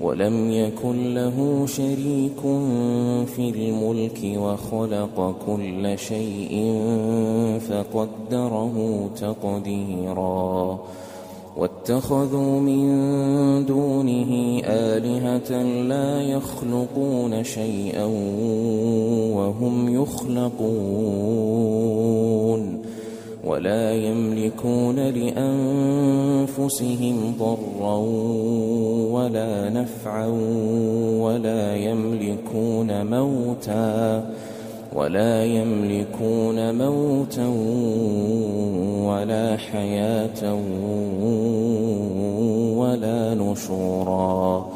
ولم يكن له شريك في الملك وخلق كل شيء فقدره تقديرا. واتخذوا من دونه آلهة لا يخلقون شيئا وهم يخلقون. ولا يملكون لأنفسهم ضرا ولا نفعا ولا يملكون موتا ولا يملكون موتا ولا حياة ولا نشورا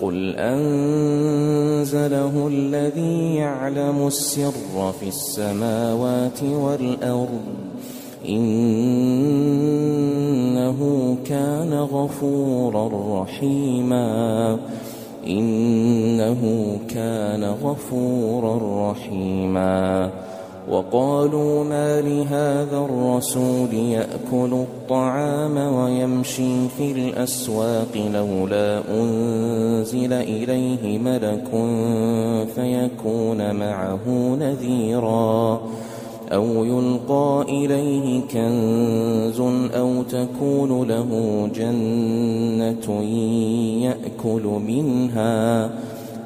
قل أنزله الذي يعلم السر في السماوات والأرض إنه كان غفورا رحيما إنه كان غفورا رحيما وقالوا ما لهذا الرسول يأكل الطعام ويمشي في الأسواق لولا أنزل إليه ملك فيكون معه نذيرا أو يلقى إليه كنز أو تكون له جنة يأكل منها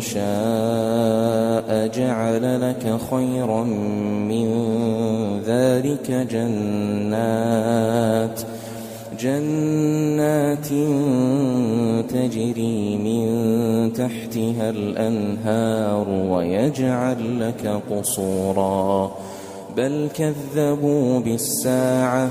شاء جعل لك خيرا من ذلك جنات جنات تجري من تحتها الأنهار ويجعل لك قصورا بل كذبوا بالساعة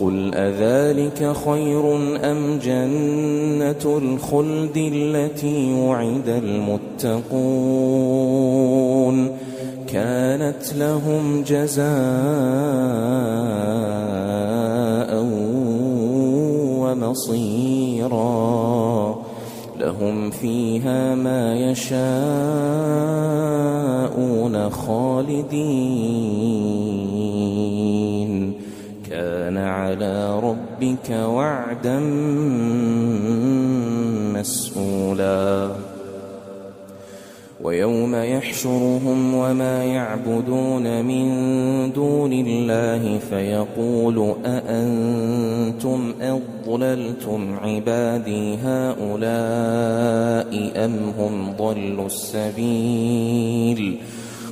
قل أذلك خير أم جنة الخلد التي وعد المتقون كانت لهم جزاء ومصيرا لهم فيها ما يشاءون خالدين كان على ربك وعدا مسئولا ويوم يحشرهم وما يعبدون من دون الله فيقول أأنتم أضللتم عبادي هؤلاء أم هم ضلوا السبيل؟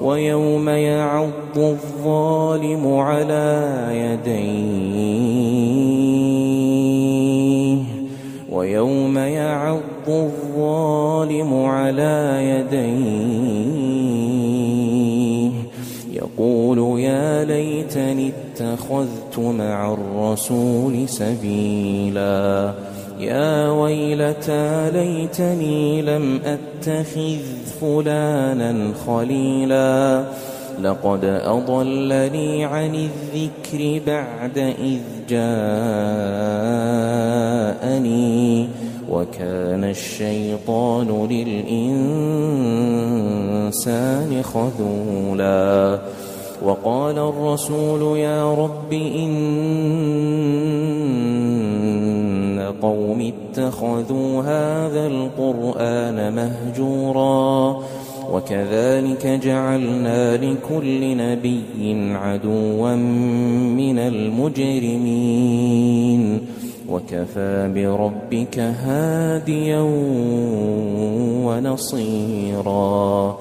ويوم يعض الظالم على يديه ويوم يعض الظالم على يديه يقول يا ليتني اتخذت مع الرسول سبيلا يا ويلتى ليتني لم أتخذ فلانا خليلا. لقد أضلني عن الذكر بعد إذ جاءني. وكان الشيطان للإنسان خذولا. وقال الرسول يا رب إن قوم اتخذوا هذا القرآن مهجورا وكذلك جعلنا لكل نبي عدوا من المجرمين وكفى بربك هاديا ونصيرا